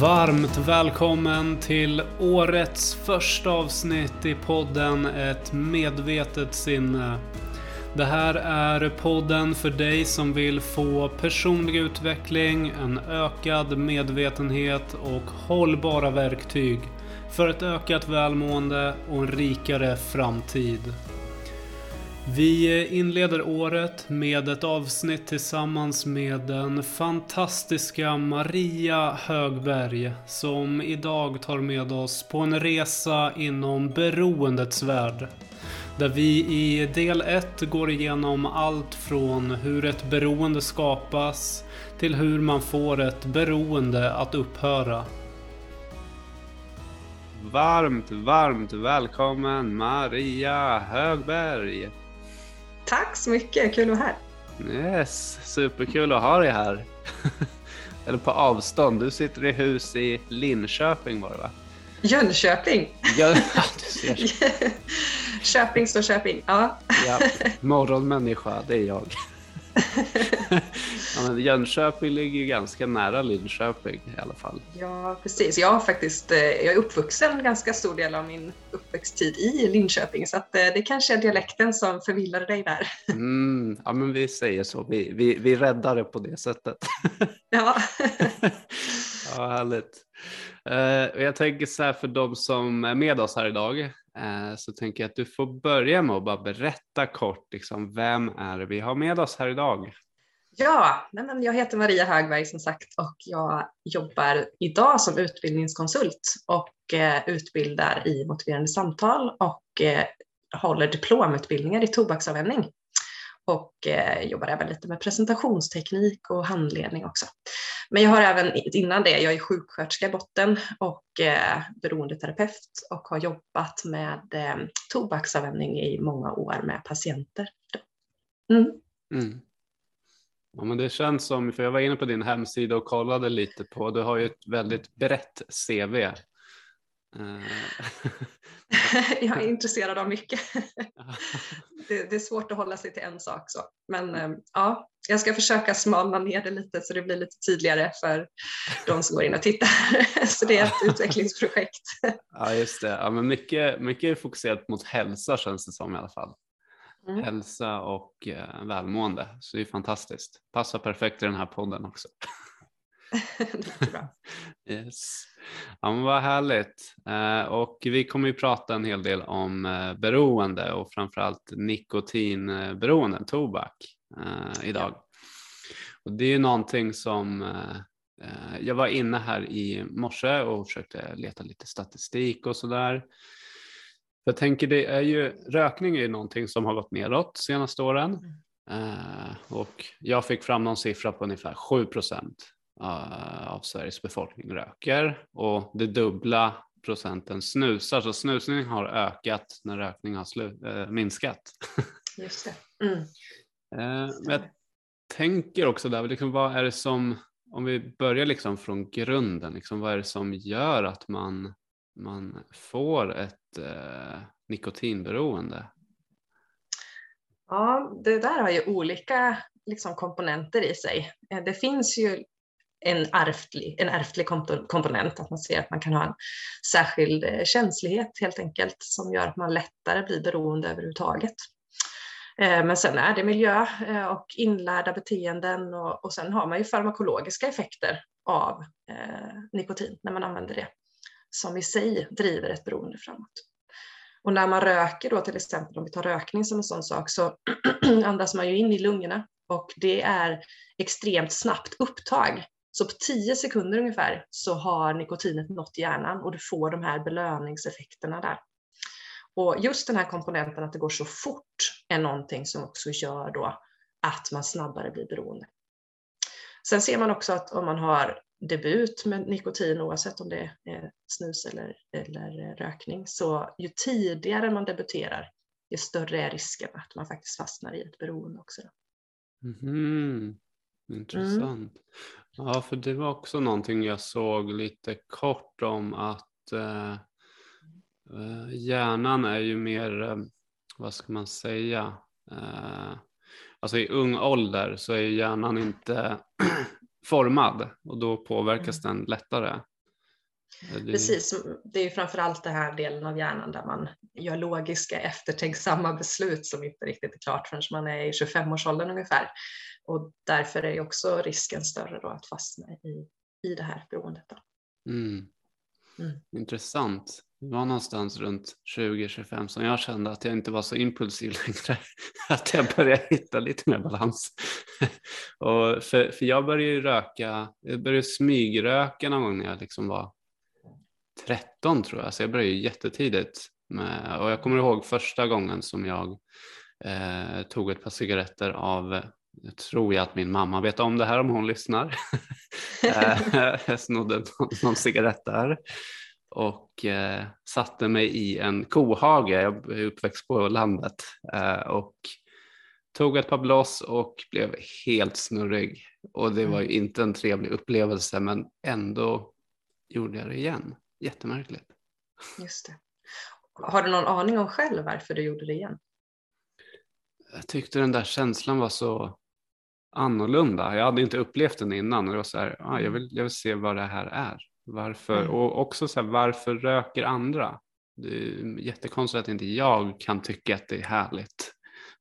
Varmt välkommen till årets första avsnitt i podden Ett medvetet sinne. Det här är podden för dig som vill få personlig utveckling, en ökad medvetenhet och hållbara verktyg för ett ökat välmående och en rikare framtid. Vi inleder året med ett avsnitt tillsammans med den fantastiska Maria Högberg som idag tar med oss på en resa inom beroendets värld. Där vi i del 1 går igenom allt från hur ett beroende skapas till hur man får ett beroende att upphöra. Varmt, varmt välkommen Maria Högberg! Tack så mycket, kul att vara här. Yes, superkul att ha dig här. Eller på avstånd, du sitter i hus i Linköping var det va? Jönköping. Ja, du ser. Köping står Köping, ja. ja. Morgonmänniska, det är jag. Ja, men Jönköping ligger ju ganska nära Linköping i alla fall. Ja, precis. Jag, har faktiskt, eh, jag är uppvuxen ganska stor del av min uppväxttid i Linköping, så att eh, det kanske är dialekten som förvillade dig där. Mm, ja, men vi säger så. Vi, vi, vi räddar det på det sättet. Ja. ja, härligt. Uh, jag tänker så här för de som är med oss här idag Eh, så tänker jag att du får börja med att bara berätta kort, liksom, vem är det vi har med oss här idag? Ja, men jag heter Maria Högberg som sagt och jag jobbar idag som utbildningskonsult och eh, utbildar i motiverande samtal och eh, håller diplomutbildningar i tobaksavvänjning och eh, jobbar även lite med presentationsteknik och handledning också. Men jag har även innan det, jag är sjuksköterska i botten och eh, beroendeterapeut och har jobbat med eh, tobaksavvänjning i många år med patienter. Mm. Mm. Ja, men det känns som, för jag var inne på din hemsida och kollade lite på, du har ju ett väldigt brett CV. jag är intresserad av mycket. det, det, är svårt att hålla sig till en sak. Så. Men eh, ja, jag ska försöka smalna ner det lite så det blir lite tydligare för de som går in och tittar. så det är ett utvecklingsprojekt. ja, just det. Ja, men mycket, mycket är fokuserat mot hälsa känns det som i alla fall. Mm. Hälsa och eh, välmående, så det är fantastiskt. Passar perfekt i den här podden också. yes. Ja, men vad härligt. Eh, och vi kommer ju prata en hel del om eh, beroende och framförallt nikotinberoende, tobak idag. Och det är ju någonting som jag var inne här i morse och försökte leta lite statistik och sådär. Jag tänker det är ju, rökning är ju någonting som har gått neråt senaste åren. Eh, och jag fick fram någon siffra på ungefär 7 procent uh, av Sveriges befolkning röker och det dubbla procenten snusar. Så snusning har ökat när rökning har äh, minskat. Just det. Mm. Uh, men jag tänker också där, liksom, vad är det som, om vi börjar liksom från grunden, liksom, vad är det som gör att man, man får ett eh, nikotinberoende? Ja, det där har ju olika liksom, komponenter i sig. Eh, det finns ju en ärftlig, en ärftlig komponent, att man ser att man kan ha en särskild eh, känslighet helt enkelt som gör att man lättare blir beroende överhuvudtaget. Eh, men sen är det miljö och inlärda beteenden och, och sen har man ju farmakologiska effekter av eh, nikotin när man använder det som i sig driver ett beroende framåt. Och när man röker då till exempel, om vi tar rökning som en sån sak, så andas man ju in i lungorna och det är extremt snabbt upptag så på 10 sekunder ungefär så har nikotinet nått hjärnan och du får de här belöningseffekterna där. Och just den här komponenten att det går så fort är någonting som också gör då att man snabbare blir beroende. Sen ser man också att om man har debut med nikotin, oavsett om det är snus eller, eller rökning, så ju tidigare man debuterar, ju större är risken att man faktiskt fastnar i ett beroende också. Mm. Intressant. Mm. Ja, för det var också någonting jag såg lite kort om att eh, eh hjärnan är ju mer, eh, vad ska man säga, eh, alltså i ung ålder så är hjärnan inte formad och då påverkas mm. den lättare. Det... Precis, det är ju framförallt den här delen av hjärnan där man gör logiska eftertänksamma beslut som inte riktigt är klart förrän man är i 25-årsåldern ungefär. Och därför är också risken större då att fastna i, i det här beroendet. Mm. Mm. Intressant. Det var någonstans runt 20-25 som jag kände att jag inte var så impulsiv längre. Att jag började hitta lite mer balans. och för, för jag började ju röka, jag började smygröka någon gång när jag liksom var 13 tror jag, så jag började ju jättetidigt. Med, och jag kommer ihåg första gången som jag eh, tog ett par cigaretter av jag tror jag att min mamma vet om det här om hon lyssnar. Eh, jag snodde någon, någon cigarett där och eh, satte mig i en kohage. Jag är uppväxt på landet eh, och tog ett par blås och blev helt snurrig. Och det var ju mm. inte en trevlig upplevelse men ändå gjorde jag det igen. Jättemärkligt. Just det. Har du någon aning om själv varför du gjorde det igen? Jag tyckte den där känslan var så annorlunda. Jag hade inte upplevt den innan och det var så här, ah, jag, vill, jag vill se vad det här är. Varför, mm. och också så här, varför röker andra? Det är jättekonstigt att inte jag kan tycka att det är härligt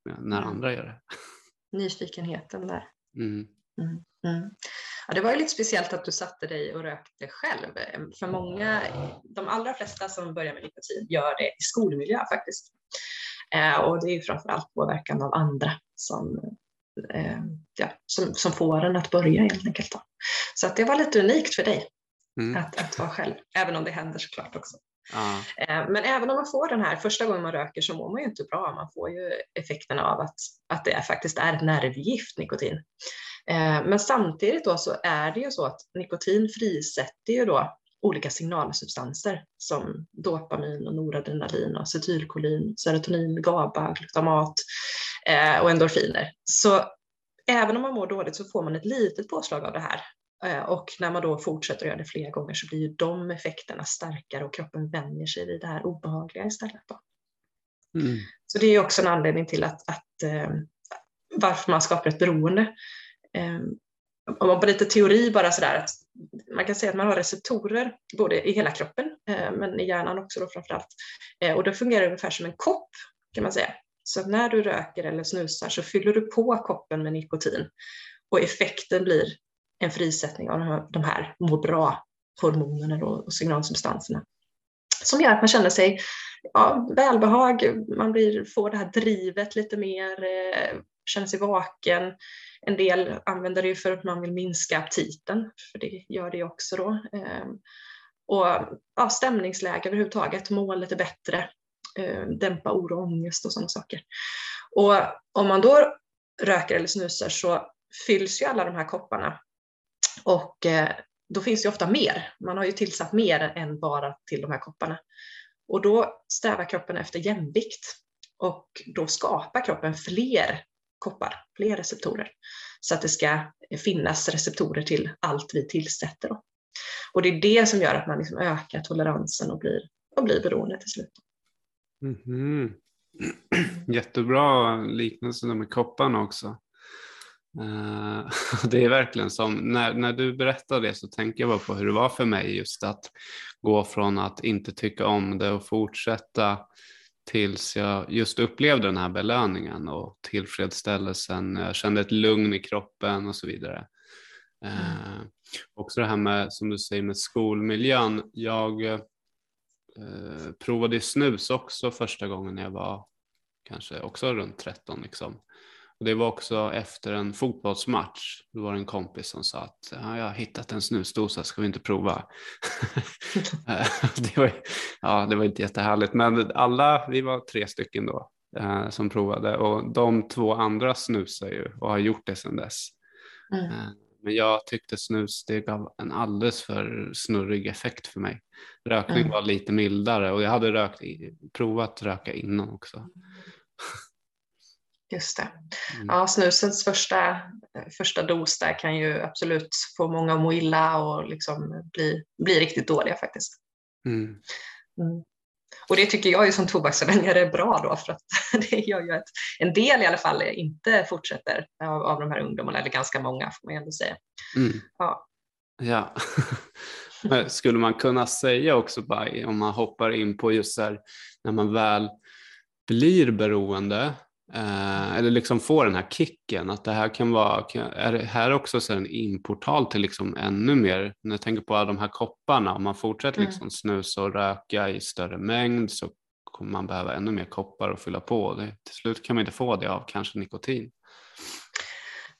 när mm. andra gör det. Nyfikenheten där. Mm. Mm. mm. Ja, det var ju lite speciellt att du satte dig och rökte själv. För många, de allra flesta som börjar med nikotin gör det i skolmiljö faktiskt. Eh, och det är ju framförallt påverkan av andra som, ja, som, som får en att börja helt enkelt. Då. Så att det var lite unikt för dig mm. att, att vara själv, även om det händer såklart också. Ah. Men även om man får den här, första gången man röker så mår man ju inte bra. Man får ju effekterna av att, att det faktiskt är ett nervgift, nikotin. Eh, men samtidigt då så är det ju så att nikotin frisätter ju då olika signalsubstanser som dopamin och noradrenalin och acetylkolin, serotonin, GABA, glutamat eh, och endorfiner. Så även om man mår dåligt så får man ett litet påslag av det här. Eh, och när man då fortsätter att göra det flera gånger så blir ju de effekterna starkare och kroppen vänjer sig vid det här obehagliga istället. Då. Mm. Så det är också en anledning till att, att varför man skapar ett beroende. Ehm, om man på lite teori bara sådär, att man kan säga att man har receptorer både i hela kroppen eh, men i hjärnan också då framförallt. Eh, och det fungerar ungefär som en kopp kan man säga. Så att när du röker eller snusar så fyller du på koppen med nikotin. Och effekten blir en frisättning av de här må bra-hormonerna och signalsubstanserna. Som gör att man känner sig ja, välbehag, man blir, får det här drivet lite mer, eh, känner sig vaken, en del använder det för att man vill minska aptiten, för det gör det också då. Ehm, och ja, stämningsläge överhuvudtaget, må lite bättre, eh, dämpa oro och ångest och sådana saker. Och om man då röker eller snusar så fylls ju alla de här kopparna och eh, då finns det ofta mer. Man har ju tillsatt mer än bara till de här kopparna. Och då strävar kroppen efter jämvikt och då skapar kroppen fler koppar, fler receptorer. Så att det ska finnas receptorer till allt vi tillsätter. Då. Och det är det som gör att man liksom ökar toleransen och blir, och blir beroende till slut. Mm -hmm. Jättebra liknelse med kopparna också. Uh, det är verkligen som, när, när du berättar det så tänker jag bara på hur det var för mig just att gå från att inte tycka om det och fortsätta tills jag just upplevde den här belöningen och tillfredsställelsen. Jag kände ett lugn i kroppen och så vidare. Mm. Eh, också det här med, som du säger, med skolmiljön. Jag eh, provade snus också första gången jag var kanske också runt 13. Liksom. Och det var också efter en fotbollsmatch. Då var det en kompis som sa att ja, jag har hittat en snusdosa, ska vi inte prova? det, var, ja, det var inte jättehärligt, men alla, vi var tre stycken då eh, som provade och de två andra snusar ju och har gjort det sedan dess. Mm. Men jag tyckte snus, det gav en alldeles för snurrig effekt för mig. Rökning mm. var lite mildare och jag hade rökt, provat röka innan också. Just det. Mm. Ja, snusens första, första dos där kan ju absolut få många att må illa och liksom bli, bli riktigt dåliga faktiskt. Mm. Och det tycker jag ju som tobaksavvänjare är bra då för att det gör ju att en del i alla fall inte fortsätter av, av de här ungdomarna, eller ganska många får man ändå säga. Mm. Ja. Ja. Skulle man kunna säga också, om man hoppar in på just här, när man väl blir beroende eh, eller liksom får den här kicken, att det här kan vara, är det här också så en importal till liksom ännu mer, när jag tänker på alla de här kopparna, om man fortsätter mm. liksom snusa och röka i större mängd så kommer man behöva ännu mer koppar att fylla på. Det, till slut kan man inte få det av kanske nikotin.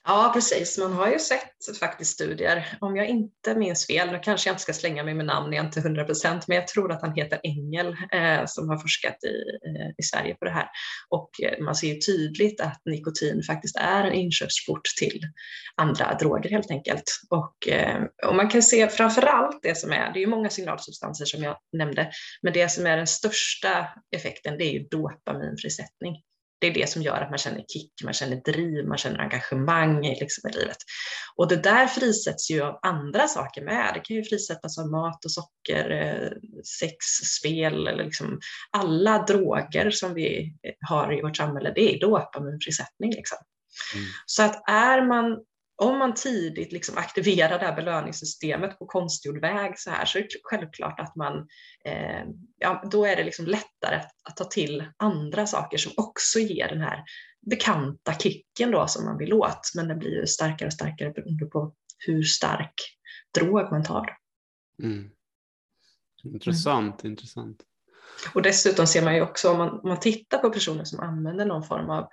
Ja, precis. Man har ju sett faktiskt studier, om jag inte minns fel, nu kanske jag inte ska slänga mig med namn, jag är inte 100 procent, men jag tror att han heter Engel eh, som har forskat i, eh, i Sverige på det här. Och eh, man ser ju tydligt att nikotin faktiskt är en inkörsport till andra droger helt enkelt. Och, eh, och man kan se framför allt det som är, det är ju många signalsubstanser som jag nämnde, men det som är den största effekten det är ju dopaminfrisättning det är det som gör att man känner kick, man känner driv, man känner engagemang liksom, i livet. Och det där frisätts ju av andra saker med. Det kan ju frisättas av mat och socker, eh, sex, spel, eller liksom alla droger som vi har i vårt samhälle, det är dopaminfrisättning. Liksom. Mm. Så att är man om man tidigt liksom aktiverar det här belöningssystemet på konstgjord väg så här så är det självklart att man, eh, ja, då är det liksom lättare att, att, ta till andra saker som också ger den här bekanta kicken då som man vill åt. Men den blir ju starkare och starkare beroende på hur stark drog man tar. Mm. Intressant, mm. intressant. Och dessutom ser man ju också om man, om man tittar på personer som använder någon form av,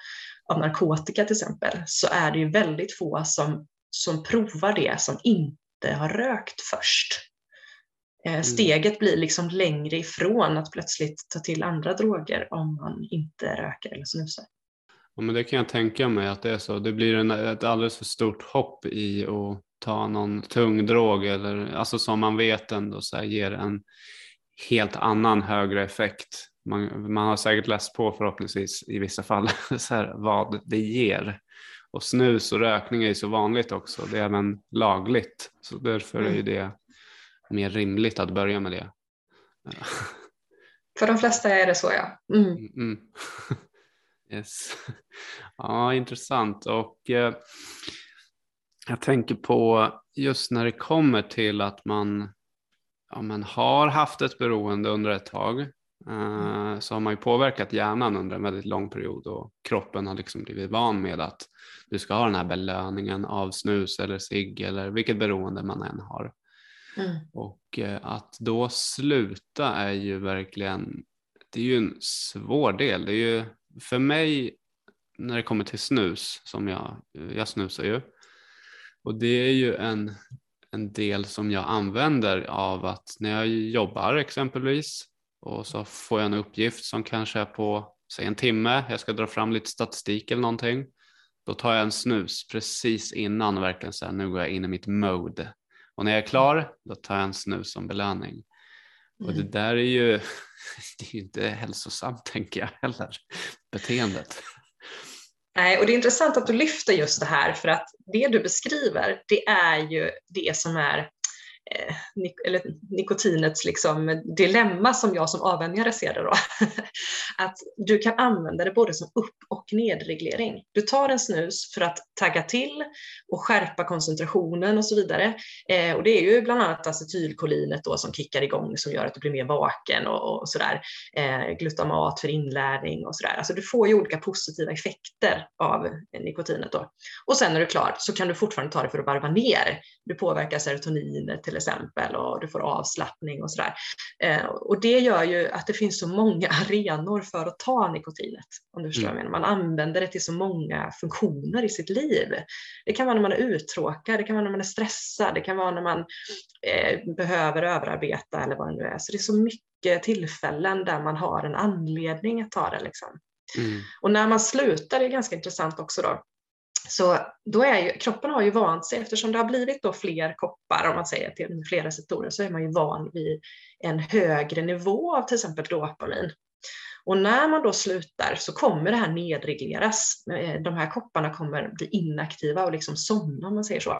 av narkotika till exempel, så är det ju väldigt få som, som provar det som inte har rökt först. Eh, mm. Steget blir liksom längre ifrån att plötsligt ta till andra droger om man inte röker eller snusar. Ja, men det kan jag tänka mig att det är så. Det blir en, ett alldeles för stort hopp i att ta någon tung drog eller alltså som man vet ändå så här, ger en helt annan högre effekt. Man, man har säkert läst på förhoppningsvis i vissa fall så här, vad det ger. Och snus och rökning är ju så vanligt också. Det är även lagligt. Så därför är mm. det mer rimligt att börja med det. För de flesta är det så ja. Mm. mm. Mm. Yes. Ja, intressant. Och eh, jag tänker på just när det kommer till att man ja, men har haft ett beroende under ett tag eh, så har man ju påverkat hjärnan under en väldigt lång period och kroppen har liksom blivit van med att du ska ha den här belöningen av snus eller cigg eller vilket beroende man än har. Mm. Och eh, att då sluta är ju verkligen, det är ju en svår del. Det är ju för mig när det kommer till snus som jag, jag snusar ju och det är ju en en del som jag använder av att när jag jobbar exempelvis och så får jag en uppgift som kanske är på säg en timme, jag ska dra fram lite statistik eller någonting. Då tar jag en snus precis innan verkligen så här, nu går jag in i mitt mode. Och när jag är klar, då tar jag en snus som belöning. Och det mm. där är ju, det är ju inte hälsosamt tänker jag heller, beteendet. Nej, och det är intressant att du lyfter just det här för att det du beskriver, det är ju det som är Eh, eller nikotinets liksom dilemma som jag som avvänjare ser det då. att du kan använda det både som upp och nedreglering. Du tar en snus för att tagga till och skärpa koncentrationen och så vidare. Eh, och det är ju bland annat acetylkolinet då som kickar igång som gör att du blir mer vaken och, och sådär. Eh, glutamat för inlärning och sådär. Alltså du får ju olika positiva effekter av nikotinet då. Och sen när du är klar så kan du fortfarande ta det för att varva ner. Du påverkar serotoninet till exempel och du får avslappning och sådär. Eh, och det gör ju att det finns så många arenor för att ta nikotinet. Om du förstår mm. vad jag menar. Man använder det till så många funktioner i sitt liv. Det kan vara när man är uttråkad, det kan vara när man är stressad, det kan vara när man eh, behöver överarbeta eller vad det nu är. Så det är så mycket tillfällen där man har en anledning att ta det. Liksom. Mm. Och när man slutar, det är ganska intressant också då, så då är ju, kroppen har ju vant sig, eftersom det har blivit då fler koppar, om man säger till flera sektorer, så är man ju van vid en högre nivå av till exempel dopamin. Och när man då slutar så kommer det här nedregleras. Eh, de här kopparna kommer bli inaktiva och liksom somna om man säger så.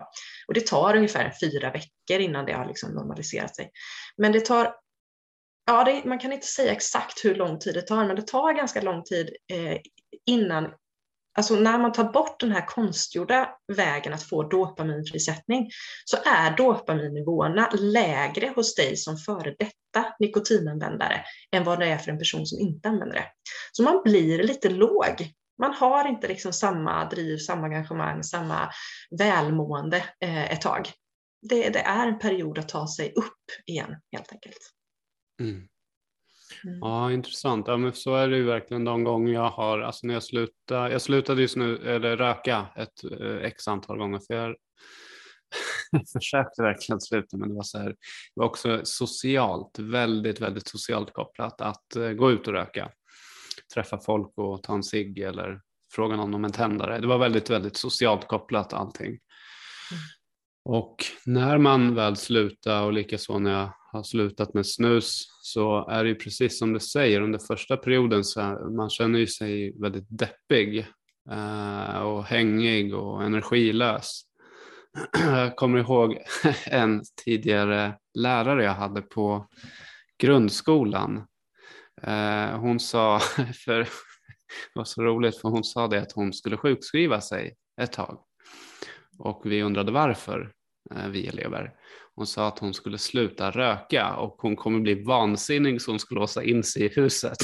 Och det tar ungefär fyra veckor innan det har liksom normaliserat sig. Men det tar Ja, det, man kan inte säga exakt hur lång tid det tar, men det tar ganska lång tid eh, innan Alltså när man tar bort den här konstgjorda vägen att få dopaminfrisättning så är dopaminnivåerna lägre hos dig som före detta nikotinanvändare än vad det är för en person som inte använder det. Så man blir lite låg. Man har inte liksom samma driv, samma engagemang, samma välmående eh, ett tag. Det, det, är en period att ta sig upp igen helt enkelt. Mm. Mm. Ja, intressant. Ja, men så är det ju verkligen de gånger jag har, alltså när jag slutade, jag slutade just nu, eller röka ett eh, x antal gånger för jag försökte verkligen sluta men det var så här, det var också socialt, väldigt, väldigt socialt kopplat att uh, gå ut och röka, träffa folk och ta en cigg eller fråga någon om en tändare. Det var väldigt, väldigt socialt kopplat allting. Mm. Och när man väl slutade och likaså när jag har slutat med snus så är det ju precis som du säger under första perioden så man känner ju sig väldigt deppig eh, och hängig och energilös. Jag kommer ihåg en tidigare lärare jag hade på grundskolan. Eh, hon sa, för det var så roligt för hon sa det att hon skulle sjukskriva sig ett tag och vi undrade varför, vi elever. Hon sa att hon skulle sluta röka och hon kommer bli vansinnig så hon ska låsa in sig i huset.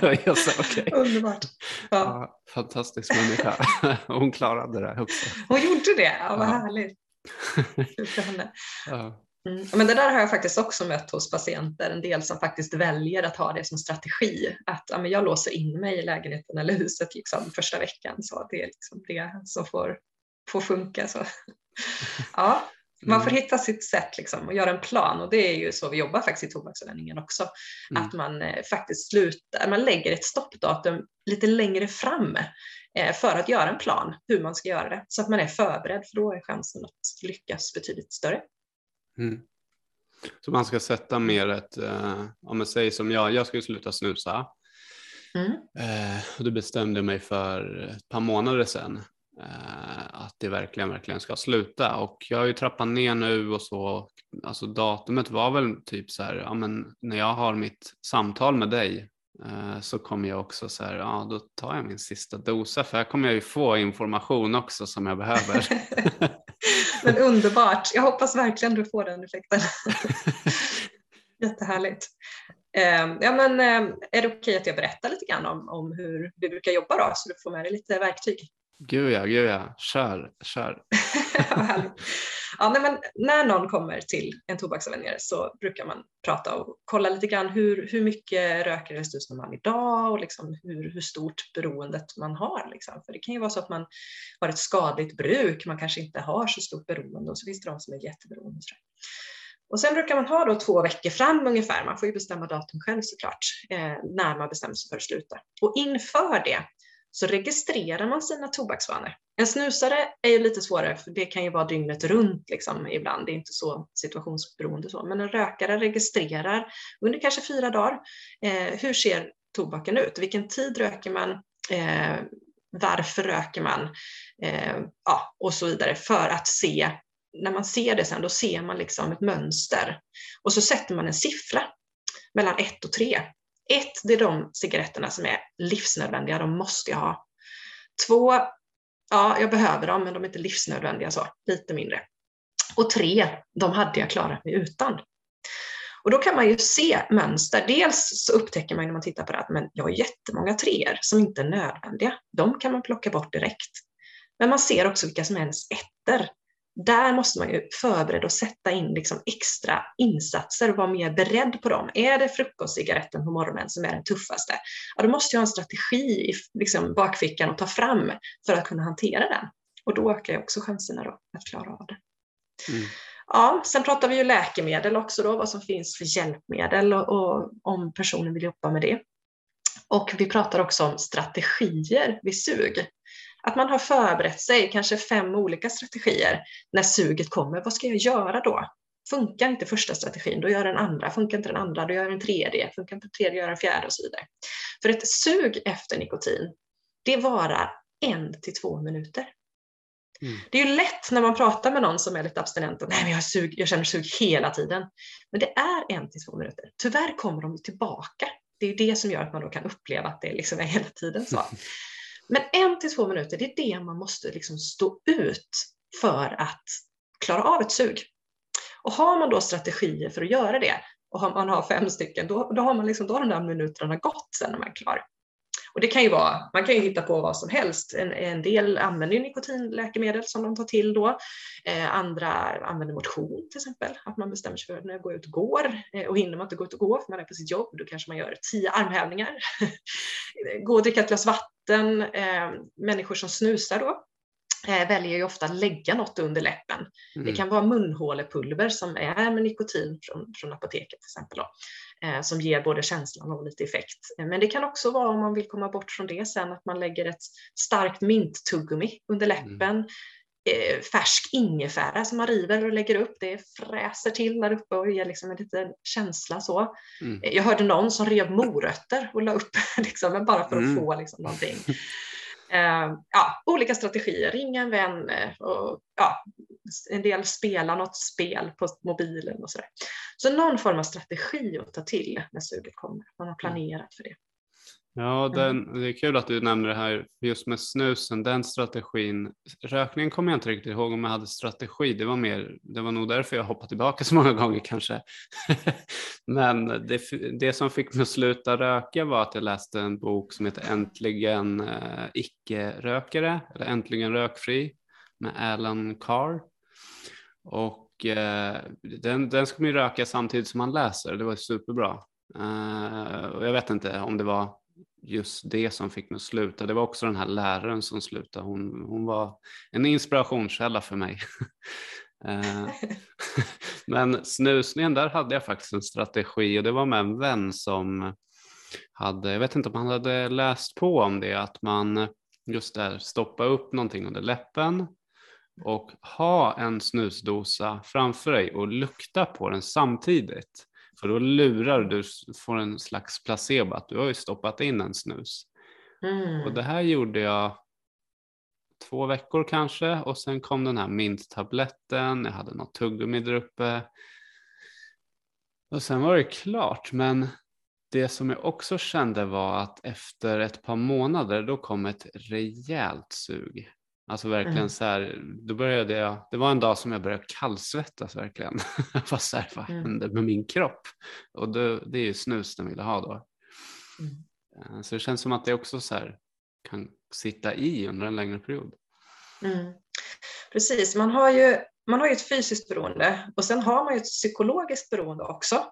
jag sa, okay. Underbart. Ja. Ja, fantastisk människa. Hon klarade det också. Hon gjorde det, ja, vad ja. härligt. Ja. Mm. Men det där har jag faktiskt också mött hos patienter, en del som faktiskt väljer att ha det som strategi. Att ja, men jag låser in mig i lägenheten eller huset liksom, första veckan, så det är liksom det som får, får funka. Så. Ja, man får mm. hitta sitt sätt liksom och göra en plan och det är ju så vi jobbar faktiskt i tobaksavvänjningen också. Mm. Att man eh, faktiskt slutar, man lägger ett stoppdatum lite längre fram eh, för att göra en plan hur man ska göra det så att man är förberedd för då är chansen att lyckas betydligt större. Mm. Så man ska sätta mer ett, eh, om man säger som jag, jag ska sluta snusa. Mm. Eh, och det bestämde jag mig för ett par månader sedan. Eh, att det verkligen, verkligen ska sluta. Och jag har ju trappat ner nu och så. Alltså datumet var väl typ så här, ja men när jag har mitt samtal med dig eh, så kommer jag också så här, ja då tar jag min sista dosa för här kommer jag ju få information också som jag behöver. men underbart, jag hoppas verkligen du får den effekten. Jättehärligt. Eh, ja, men, eh, är det okej okay att jag berättar lite grann om, om hur vi brukar jobba då så du får med dig lite verktyg? Gud ja, gud ja. Kör, kör. ja, nej, men när någon kommer till en tobaksavvänjare så brukar man prata och kolla lite grann hur, hur mycket röker eller snusar man idag och liksom hur, hur stort beroendet man har. Liksom. För det kan ju vara så att man har ett skadligt bruk, man kanske inte har så stort beroende och så finns det de som är jätteberoende. Och sen brukar man ha då två veckor fram ungefär, man får ju bestämma datum själv såklart, eh, när man bestämmer sig för att sluta. Och inför det så registrerar man sina tobaksvanor. En snusare är ju lite svårare för det kan ju vara dygnet runt liksom, ibland, det är inte så situationsberoende så, men en rökare registrerar under kanske fyra dagar, eh, hur ser tobaken ut? Vilken tid röker man? Eh, varför röker man? Eh, ja, och så vidare för att se, när man ser det sen, då ser man liksom ett mönster och så sätter man en siffra mellan ett och tre ett, det är de cigaretterna som är livsnödvändiga, de måste jag ha. Två, ja, jag behöver dem, men de är inte livsnödvändiga så, lite mindre. Och tre, de hade jag klarat mig utan. Och då kan man ju se mönster. Dels så upptäcker man när man tittar på det att men jag har jättemånga treor som inte är nödvändiga. De kan man plocka bort direkt. Men man ser också vilka som är ens ettor där måste man ju förbereda och sätta in liksom extra insatser och vara mer beredd på dem. Är det frukostcigaretten på morgonen som är den tuffaste, ja, då måste jag ha en strategi i liksom bakfickan och ta fram för att kunna hantera den. Och då ökar ju också chanserna då att klara av det. Mm. Ja, sen pratar vi ju läkemedel också då, vad som finns för hjälpmedel och, och om personen vill jobba med det. Och vi pratar också om strategier vid sug. Att man har förberett sig, kanske fem olika strategier när suget kommer. Vad ska jag göra då? Funkar inte första strategin, då gör den andra. Funkar inte den andra, då gör den tredje. Funkar inte den tredje, gör den fjärde och så vidare. För ett sug efter nikotin, det varar en till två minuter. Mm. Det är ju lätt när man pratar med någon som är lite abstinent och nej, men jag, sug, jag känner sug hela tiden. Men det är en till två minuter. Tyvärr kommer de tillbaka. Det är det som gör att man då kan uppleva att det liksom är hela tiden så. Men en till två minuter, det är det man måste liksom stå ut för att klara av ett sug. Och har man då strategier för att göra det, och man har fem stycken, då, då har man liksom, då har de där minuterna gått sen när man är klar. Och det kan ju vara, man kan ju hitta på vad som helst. En, en del använder ju nikotinläkemedel som de tar till då. Eh, andra använder motion till exempel. Att man bestämmer sig för att när jag går ut och går eh, och hinner man inte gå ut och gå för man är på sitt jobb, då kanske man gör tio armhävningar. gå och dricka ett glas vatten. Eh, människor som snusar då väljer ju ofta att lägga något under läppen. Mm. Det kan vara munhålepulver som är med nikotin från, från apoteket till exempel. Då, eh, som ger både känslan och lite effekt. Eh, men det kan också vara om man vill komma bort från det sen att man lägger ett starkt minttuggummi under mm. läppen. Mm. Eh, färsk ingefära som man river och lägger upp. Det fräser till där uppe och ger liksom en liten känsla så. Mm. Eh, jag hörde någon som rev morötter och la upp liksom, bara för att mm. få liksom, någonting. Eh, ja, olika strategier, ringa en vän eh, och ja, en del spelar något spel på mobilen och sådär. Så någon form av strategi att ta till när suget kommer, man har planerat för det. Ja, den, det är kul att du nämner det här just med snusen, den strategin. Rökningen kommer jag inte riktigt ihåg om jag hade strategi. Det var, mer, det var nog därför jag hoppade tillbaka så många gånger kanske. Men det, det som fick mig att sluta röka var att jag läste en bok som heter Äntligen eh, icke-rökare eller Äntligen rökfri med Alan Carr. Och eh, den, den ska man ju röka samtidigt som man läser. Det var superbra. Uh, och jag vet inte om det var just det som fick mig att sluta. Det var också den här läraren som slutade. Hon, hon var en inspirationskälla för mig. Eh, men snusningen, där hade jag faktiskt en strategi och det var med en vän som hade, jag vet inte om han hade läst på om det, att man just där stoppa upp någonting under läppen och ha en snusdosa framför dig och lukta på den samtidigt. För då lurar du, får en slags placebo att du har ju stoppat in en snus. Mm. Och det här gjorde jag två veckor kanske och sen kom den här minttabletten, jag hade något tuggummi där uppe. Och sen var det klart, men det som jag också kände var att efter ett par månader då kom ett rejält sug. Alltså verkligen mm. så här, då började jag, det var en dag som jag började kallsvettas verkligen. Fast så här, vad mm. hände med min kropp? Och då, det är ju snus den ville ha då. Mm. Eh, så det känns som att det också så här, kan sitta i under en längre period. Mm. Precis, man har, ju, man har ju ett fysiskt beroende och sen har man ju ett psykologiskt beroende också.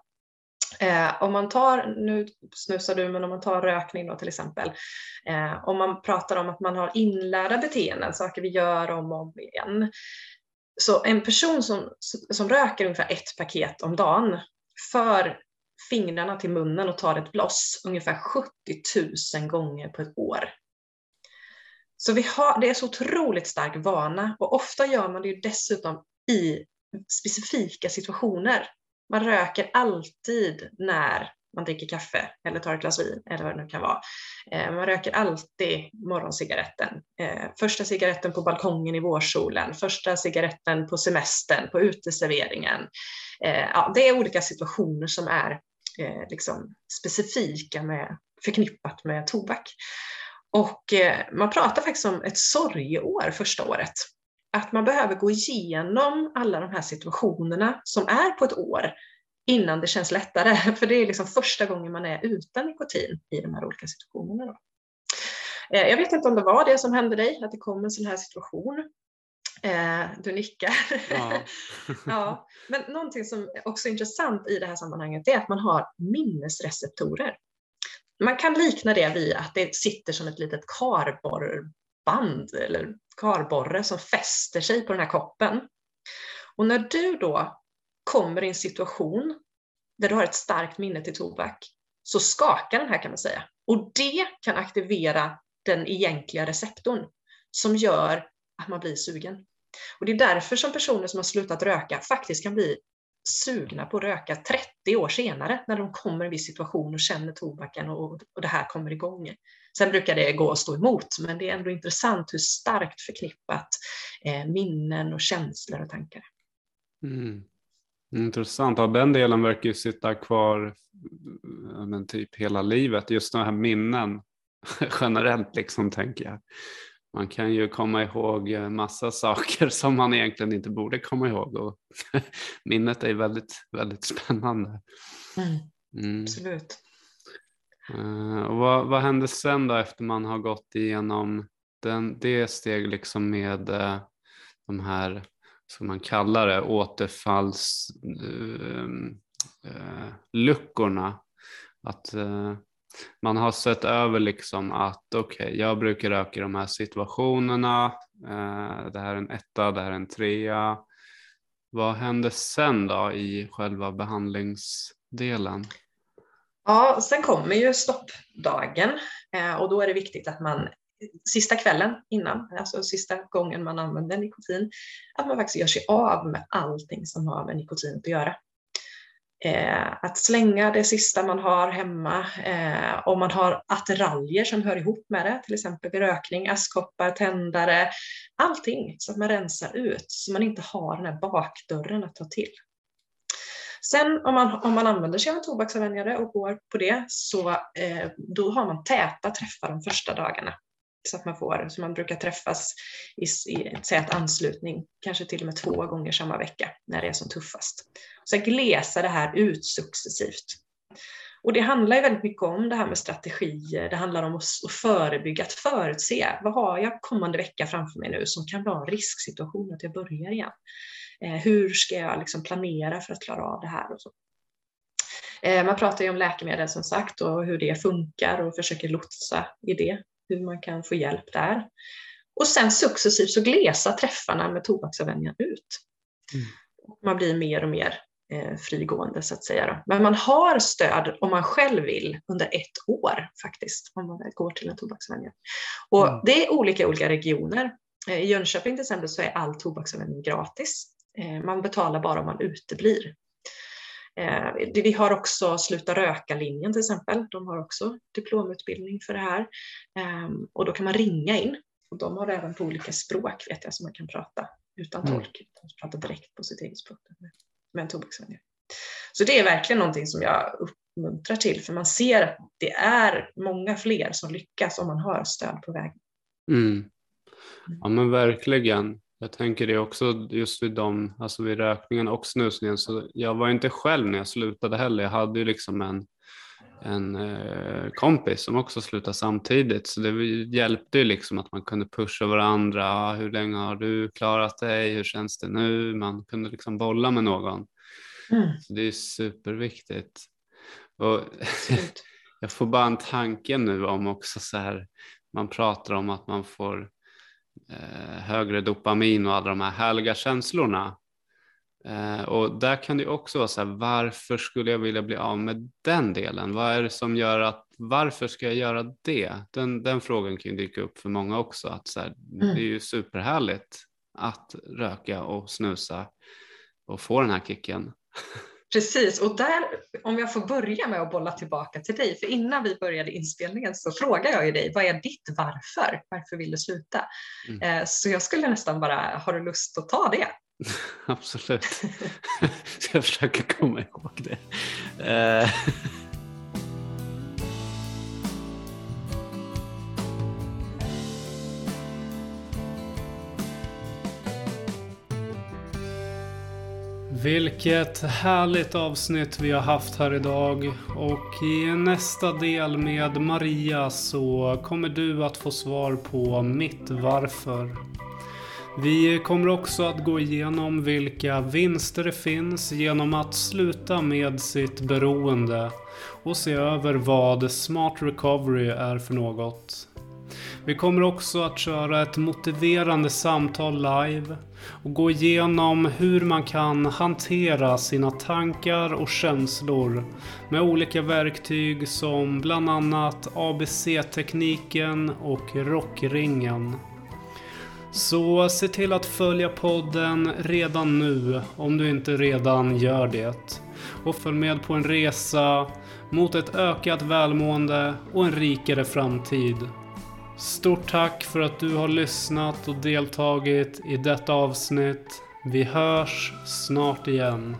Eh, om man tar, nu snusar du, men om man tar rökning då till exempel. Eh, om man pratar om att man har inlärda beteenden, saker vi gör om och om igen. Så en person som, som röker ungefär ett paket om dagen för fingrarna till munnen och tar ett bloss ungefär 70 000 gånger på ett år. Så vi har, det är så otroligt stark vana och ofta gör man det ju dessutom i specifika situationer. Man röker alltid när man dricker kaffe eller tar ett glas vin eller vad det nu kan vara. Eh, man röker alltid morgoncigaretten. Eh, första cigaretten på balkongen i vårsolen, första cigaretten på semestern, på uteserveringen. Eh, ja, det är olika situationer som är eh, liksom specifika med, förknippat med tobak. Och eh, man pratar faktiskt om ett sorgeår första året att man behöver gå igenom alla de här situationerna som är på ett år innan det känns lättare. För det är liksom första gången man är utan nikotin i de här olika situationerna. Då. Eh, jag vet inte om det var det som hände dig, att det kom en sån här situation. Eh, du nickar. Ja. ja. Men någonting som också är intressant i det här sammanhanget är att man har minnesreceptorer. Man kan likna det vid att det sitter som ett litet kardborreband eller karborre som fäster sig på den här koppen. Och när du då kommer i en situation där du har ett starkt minne till tobak så skakar den här kan man säga. Och det kan aktivera den egentliga receptorn som gör att man blir sugen. Och det är därför som personer som har slutat röka faktiskt kan bli sugna på att röka 30 år senare när de kommer i en viss situation och känner tobaken och, och det här kommer igång. Sen brukar det gå att stå emot, men det är ändå intressant hur starkt förknippat eh, minnen och känslor och tankar. Mm. Intressant. Ja, den delen verkar ju sitta kvar eh, men typ hela livet. Just de här minnen generellt liksom tänker jag. Man kan ju komma ihåg massa saker som man egentligen inte borde komma ihåg och minnet är väldigt, väldigt spännande. Mm. Mm. Absolut. Uh, och vad, vad hände sen då efter man har gått igenom den, det steg liksom med uh, de här, som man kallar det, återfallsluckorna? Uh, att man har sett över liksom att okej, okay, jag brukar röka i de här situationerna. Eh, det här är en etta, det här är en trea. Vad händer sen då i själva behandlingsdelen? Ja, sen kommer ju stoppdagen eh, och då är det viktigt att man sista kvällen innan, alltså sista gången man använder nikotin, att man faktiskt gör sig av med allting som har med nikotin att göra. Eh, att slänga det sista man har hemma, eh, om man har attiraljer som hör ihop med det, till exempel vid rökning, askkoppar, tändare, allting så att man rensar ut så man inte har den här bakdörren att ta till. Sen om man, om man använder sig av en tobaksavvänjare och går på det så eh, då har man täta träffar de första dagarna. Så att man får, så man brukar träffas i, i tät anslutning, kanske till och med två gånger samma vecka när det är som tuffast. Sen glesa det här ut successivt. Och det handlar ju väldigt mycket om det här med strategier, det handlar om att förebygga, att förutse. Vad har jag kommande vecka framför mig nu som kan vara en risksituation att jag börjar igen? Eh, hur ska jag liksom planera för att klara av det här? Och så. Eh, man pratar ju om läkemedel som sagt och hur det funkar och försöker lotsa i det, hur man kan få hjälp där. Och sen successivt så glesar träffarna med tobaksavvänjningen ut. Mm. Man blir mer och mer eh, frigående så att säga. Då. Men man har stöd om man själv vill under ett år faktiskt, om man går till en tobaksavvänjare. Och mm. det är olika olika regioner. I Jönköping till exempel så är all tobaksavvänjning gratis. Eh, man betalar bara om man uteblir. Eh, vi har också Sluta röka-linjen till exempel. De har också diplomutbildning för det här. Ehm, och då kan man ringa in. Och de har även på olika språk vet jag, som man kan prata utan mm. tolk. Mm. Prata direkt på sitt eget språk med en tobaksvänja. Så det är verkligen någonting som jag uppmuntrar till, för man ser att det är många fler som lyckas om man har stöd på vägen. Mm. Ja men verkligen. Jag tänker det också just vid dem, alltså vid rökningen och snusningen. Så jag var inte själv när jag slutade heller. Jag hade ju liksom en, en eh, kompis som också slutade samtidigt. Så det hjälpte ju liksom att man kunde pusha varandra. Hur länge har du klarat dig? Hur känns det nu? Man kunde liksom bolla med någon. Mm. Så det är superviktigt. Och jag får bara en tanke nu om också så här, man pratar om att man får eh, högre dopamin och alla de här härliga känslorna. Eh, och där kan det också vara så här, varför skulle jag vilja bli av med den delen? Vad är det som gör att, varför ska jag göra det? Den, den frågan kan ju dyka upp för många också, att så här, mm. det är ju superhärligt att röka och snusa och få den här kicken. Precis, och där, om jag får börja med att bolla tillbaka till dig, för innan vi började inspelningen så frågade jag ju dig, vad är ditt varför? Varför vill du sluta? Mm. Eh, så jag skulle nästan bara, har du lust att ta det? Absolut. jag försöker komma ihåg det. Vilket härligt avsnitt vi har haft här idag. Och i nästa del med Maria så kommer du att få svar på mitt varför. Vi kommer också att gå igenom vilka vinster det finns genom att sluta med sitt beroende och se över vad Smart Recovery är för något. Vi kommer också att köra ett motiverande samtal live och gå igenom hur man kan hantera sina tankar och känslor med olika verktyg som bland annat ABC-tekniken och rockringen. Så se till att följa podden redan nu om du inte redan gör det. Och följ med på en resa mot ett ökat välmående och en rikare framtid. Stort tack för att du har lyssnat och deltagit i detta avsnitt. Vi hörs snart igen.